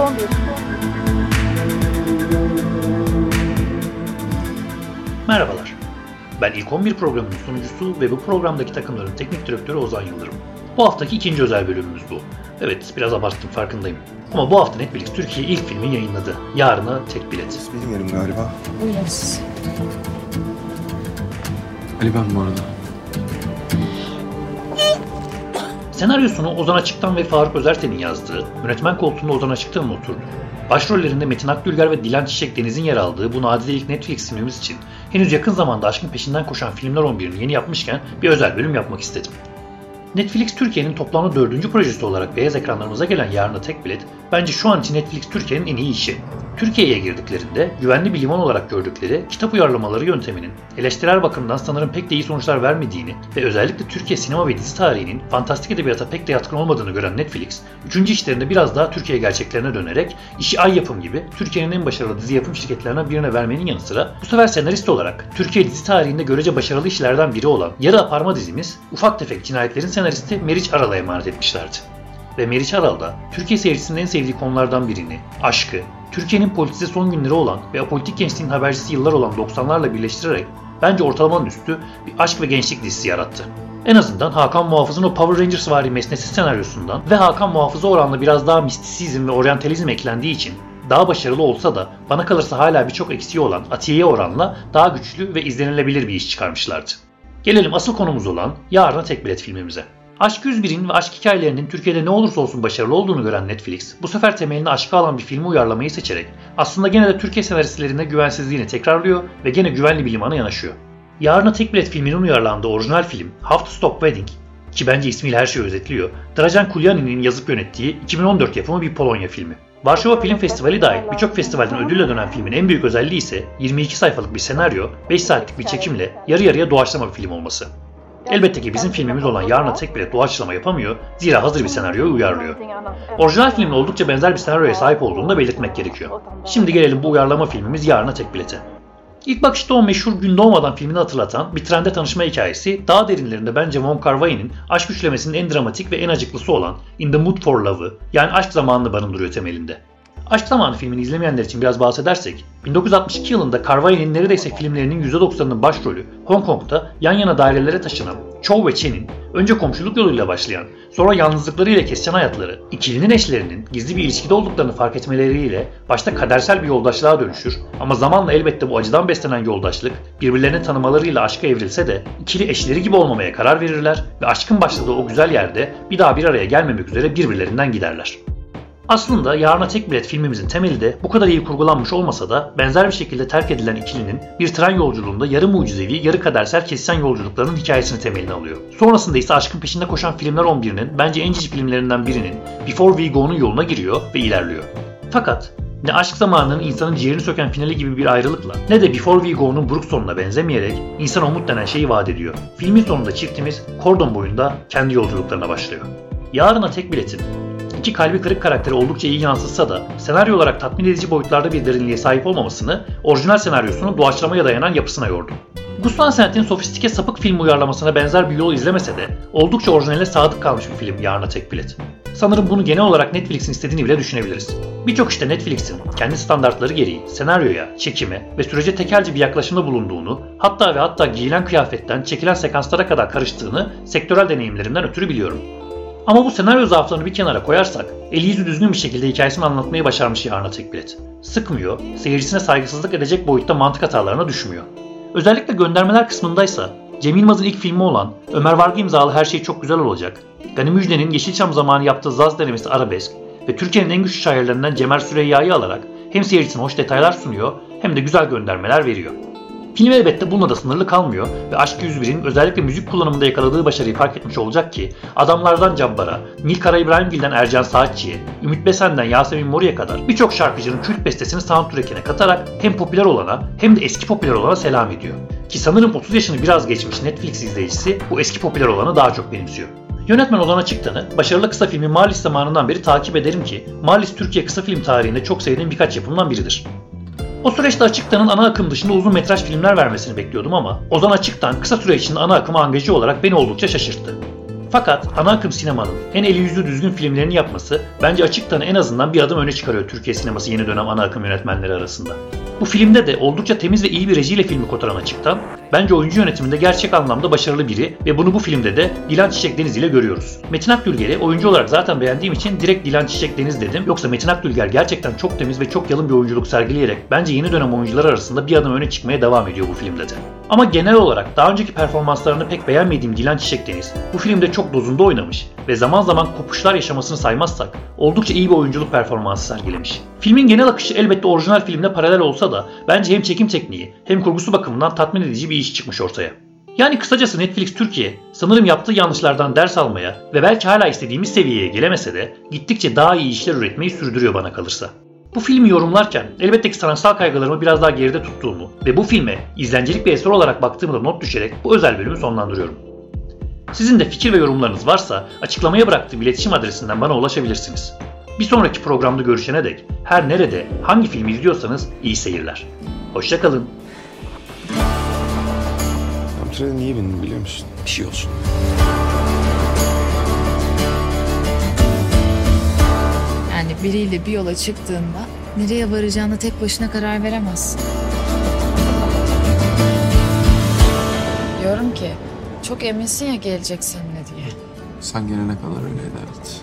11. Merhabalar. Ben İlk 11 programının sunucusu ve bu programdaki takımların teknik direktörü Ozan Yıldırım. Bu haftaki ikinci özel bölümümüz bu. Evet biraz abarttım farkındayım. Ama bu hafta Netflix Türkiye ilk filmi yayınladı. Yarına tek bilet. Benim yerim galiba. Buyurun siz. Ali ben bu arada. Senaryosunu Ozan Açık'tan ve Faruk Özerten'in yazdığı, yönetmen koltuğunda Ozan Açık'tan oturdu. Başrollerinde Metin Akdülger ve Dilan Çiçek Deniz'in yer aldığı bu nadide Netflix filmimiz için henüz yakın zamanda aşkın peşinden koşan Filmler 11'ini yeni yapmışken bir özel bölüm yapmak istedim. Netflix Türkiye'nin toplamda dördüncü projesi olarak beyaz ekranlarımıza gelen Yarına Tek Bilet bence şu an için Netflix Türkiye'nin en iyi işi. Türkiye'ye girdiklerinde güvenli bir liman olarak gördükleri kitap uyarlamaları yönteminin eleştirel bakımdan sanırım pek de iyi sonuçlar vermediğini ve özellikle Türkiye sinema ve dizi tarihinin fantastik edebiyata pek de yatkın olmadığını gören Netflix, üçüncü işlerinde biraz daha Türkiye gerçeklerine dönerek işi Ay Yapım gibi Türkiye'nin en başarılı dizi yapım şirketlerinden birine vermenin yanı sıra bu sefer senarist olarak Türkiye dizi tarihinde görece başarılı işlerden biri olan Yarı Aparma dizimiz ufak tefek cinayetlerin senaristi Meriç Aral'a emanet etmişlerdi ve Meriç Aral da Türkiye seyircisinin en sevdiği konulardan birini, aşkı, Türkiye'nin politize son günleri olan ve apolitik gençliğin habercisi yıllar olan 90'larla birleştirerek bence ortalamanın üstü bir aşk ve gençlik dizisi yarattı. En azından Hakan Muhafız'ın o Power Rangers vari mesnesi senaryosundan ve Hakan Muhafız'a oranla biraz daha mistisizm ve oryantalizm eklendiği için daha başarılı olsa da bana kalırsa hala birçok eksiği olan Atiye'ye oranla daha güçlü ve izlenilebilir bir iş çıkarmışlardı. Gelelim asıl konumuz olan Yarına Tek Bilet filmimize. Aşk 101'in ve aşk hikayelerinin Türkiye'de ne olursa olsun başarılı olduğunu gören Netflix, bu sefer temelini aşka alan bir filmi uyarlamayı seçerek aslında gene de Türkiye senaristlerinde güvensizliğini tekrarlıyor ve gene güvenli bir limana yanaşıyor. Yarına Tek Bilet filminin uyarlandığı orijinal film How to Stop Wedding ki bence ismiyle her şeyi özetliyor, Dragan Kulyani'nin yazıp yönettiği 2014 yapımı bir Polonya filmi. Varşova Film Festivali dahil birçok festivalden ödülle dönen filmin en büyük özelliği ise 22 sayfalık bir senaryo, 5 saatlik bir çekimle yarı yarıya doğaçlama bir film olması. Elbette ki bizim filmimiz olan Yarına Tek Bilet doğaçlama yapamıyor, zira hazır bir senaryoyu uyarlıyor. Orijinal filmin oldukça benzer bir senaryoya sahip olduğunu da belirtmek gerekiyor. Şimdi gelelim bu uyarlama filmimiz Yarına Tek Bilet'e. İlk bakışta o meşhur Gün Doğmadan filmini hatırlatan bir trende tanışma hikayesi daha derinlerinde bence Wong Kar aşk üçlemesinin en dramatik ve en acıklısı olan In the Mood for Love'ı yani aşk zamanını barındırıyor temelinde. Aşk Zamanı filmini izlemeyenler için biraz bahsedersek, 1962 yılında Carvajal'in neredeyse filmlerinin %90'ının başrolü Hong Kong'da yan yana dairelere taşınan Chow ve Chen'in önce komşuluk yoluyla başlayan, sonra yalnızlıklarıyla kesişen hayatları, ikilinin eşlerinin gizli bir ilişkide olduklarını fark etmeleriyle başta kadersel bir yoldaşlığa dönüşür ama zamanla elbette bu acıdan beslenen yoldaşlık birbirlerini tanımalarıyla aşka evrilse de ikili eşleri gibi olmamaya karar verirler ve aşkın başladığı o güzel yerde bir daha bir araya gelmemek üzere birbirlerinden giderler. Aslında Yarına Tek Bilet filmimizin temeli de bu kadar iyi kurgulanmış olmasa da benzer bir şekilde terk edilen ikilinin bir tren yolculuğunda yarı mucizevi, yarı kadersel kesişen yolculuklarının hikayesini temelini alıyor. Sonrasında ise aşkın peşinde koşan filmler 11'inin bence en cici filmlerinden birinin Before We Go'nun yoluna giriyor ve ilerliyor. Fakat ne aşk zamanının insanın ciğerini söken finali gibi bir ayrılıkla ne de Before We Go'nun buruk sonuna benzemeyerek insan umut denen şeyi vaat ediyor. Filmin sonunda çiftimiz kordon boyunda kendi yolculuklarına başlıyor. Yarına tek biletin iki kalbi kırık karakteri oldukça iyi yansıtsa da senaryo olarak tatmin edici boyutlarda bir derinliğe sahip olmamasını orijinal senaryosunun doğaçlamaya dayanan yapısına yordu. Gus Van Sant'in sofistike sapık film uyarlamasına benzer bir yol izlemese de oldukça orijinale sadık kalmış bir film Yarına Tek Bilet. Sanırım bunu genel olarak Netflix'in istediğini bile düşünebiliriz. Birçok işte Netflix'in kendi standartları gereği senaryoya, çekime ve sürece tekelci bir yaklaşımda bulunduğunu, hatta ve hatta giyilen kıyafetten çekilen sekanslara kadar karıştığını sektörel deneyimlerimden ötürü biliyorum. Ama bu senaryo zaaflarını bir kenara koyarsak, eli yüzü düzgün bir şekilde hikayesini anlatmayı başarmış Yarına Tek Bilet. Sıkmıyor, seyircisine saygısızlık edecek boyutta mantık hatalarına düşmüyor. Özellikle göndermeler kısmındaysa, Cem Yılmaz'ın ilk filmi olan Ömer Varga imzalı Her Şey Çok Güzel Olacak, Gani Müjde'nin Yeşilçam zamanı yaptığı Zaz denemesi Arabesk ve Türkiye'nin en güçlü şairlerinden Cemal Süreyya'yı alarak hem seyircisine hoş detaylar sunuyor hem de güzel göndermeler veriyor. Film elbette bununla da sınırlı kalmıyor ve Aşk 101'in özellikle müzik kullanımında yakaladığı başarıyı fark etmiş olacak ki adamlardan Cabbar'a, Nil Kara İbrahimgil'den Ercan Saatçı'ya, Ümit Besen'den Yasemin Mori'ye kadar birçok şarkıcının kült bestesini soundtrack'ine katarak hem popüler olana hem de eski popüler olana selam ediyor. Ki sanırım 30 yaşını biraz geçmiş Netflix izleyicisi bu eski popüler olanı daha çok benimsiyor. Yönetmen olan Açıktan'ı başarılı kısa filmi Malis zamanından beri takip ederim ki Malis Türkiye kısa film tarihinde çok sevdiğim birkaç yapımdan biridir. O süreçte Açıktan'ın ana akım dışında uzun metraj filmler vermesini bekliyordum ama Ozan Açıktan kısa süre içinde ana akıma angaje olarak beni oldukça şaşırttı. Fakat ana akım sinemanın en eli yüzü düzgün filmlerini yapması bence açıktan en azından bir adım öne çıkarıyor Türkiye sineması yeni dönem ana akım yönetmenleri arasında. Bu filmde de oldukça temiz ve iyi bir rejiyle filmi kotaran açıktan, bence oyuncu yönetiminde gerçek anlamda başarılı biri ve bunu bu filmde de Dilan Çiçek Deniz ile görüyoruz. Metin Akdülger'i oyuncu olarak zaten beğendiğim için direkt Dilan Çiçek Deniz dedim. Yoksa Metin Akdülger gerçekten çok temiz ve çok yalın bir oyunculuk sergileyerek bence yeni dönem oyuncular arasında bir adım öne çıkmaya devam ediyor bu filmde de. Ama genel olarak daha önceki performanslarını pek beğenmediğim Dilan Çiçek Deniz bu filmde çok dozunda oynamış ve zaman zaman kopuşlar yaşamasını saymazsak oldukça iyi bir oyunculuk performansı sergilemiş. Filmin genel akışı elbette orijinal filmle paralel olsa da bence hem çekim tekniği hem kurgusu bakımından tatmin edici bir iş çıkmış ortaya. Yani kısacası Netflix Türkiye sanırım yaptığı yanlışlardan ders almaya ve belki hala istediğimiz seviyeye gelemese de gittikçe daha iyi işler üretmeyi sürdürüyor bana kalırsa. Bu filmi yorumlarken elbette ki sanatsal kaygılarımı biraz daha geride tuttuğumu ve bu filme izlencilik bir eser olarak baktığımı da not düşerek bu özel bölümü sonlandırıyorum. Sizin de fikir ve yorumlarınız varsa açıklamaya bıraktığım iletişim adresinden bana ulaşabilirsiniz. Bir sonraki programda görüşene dek her nerede hangi filmi izliyorsanız iyi seyirler. Hoşçakalın. Ben trene niye bindim biliyor musun? Bir şey olsun. Biriyle bir yola çıktığında nereye varacağını tek başına karar veremezsin. Diyorum ki çok eminsin ya gelecek seninle diye. Sen gelene kadar öyleydi evet.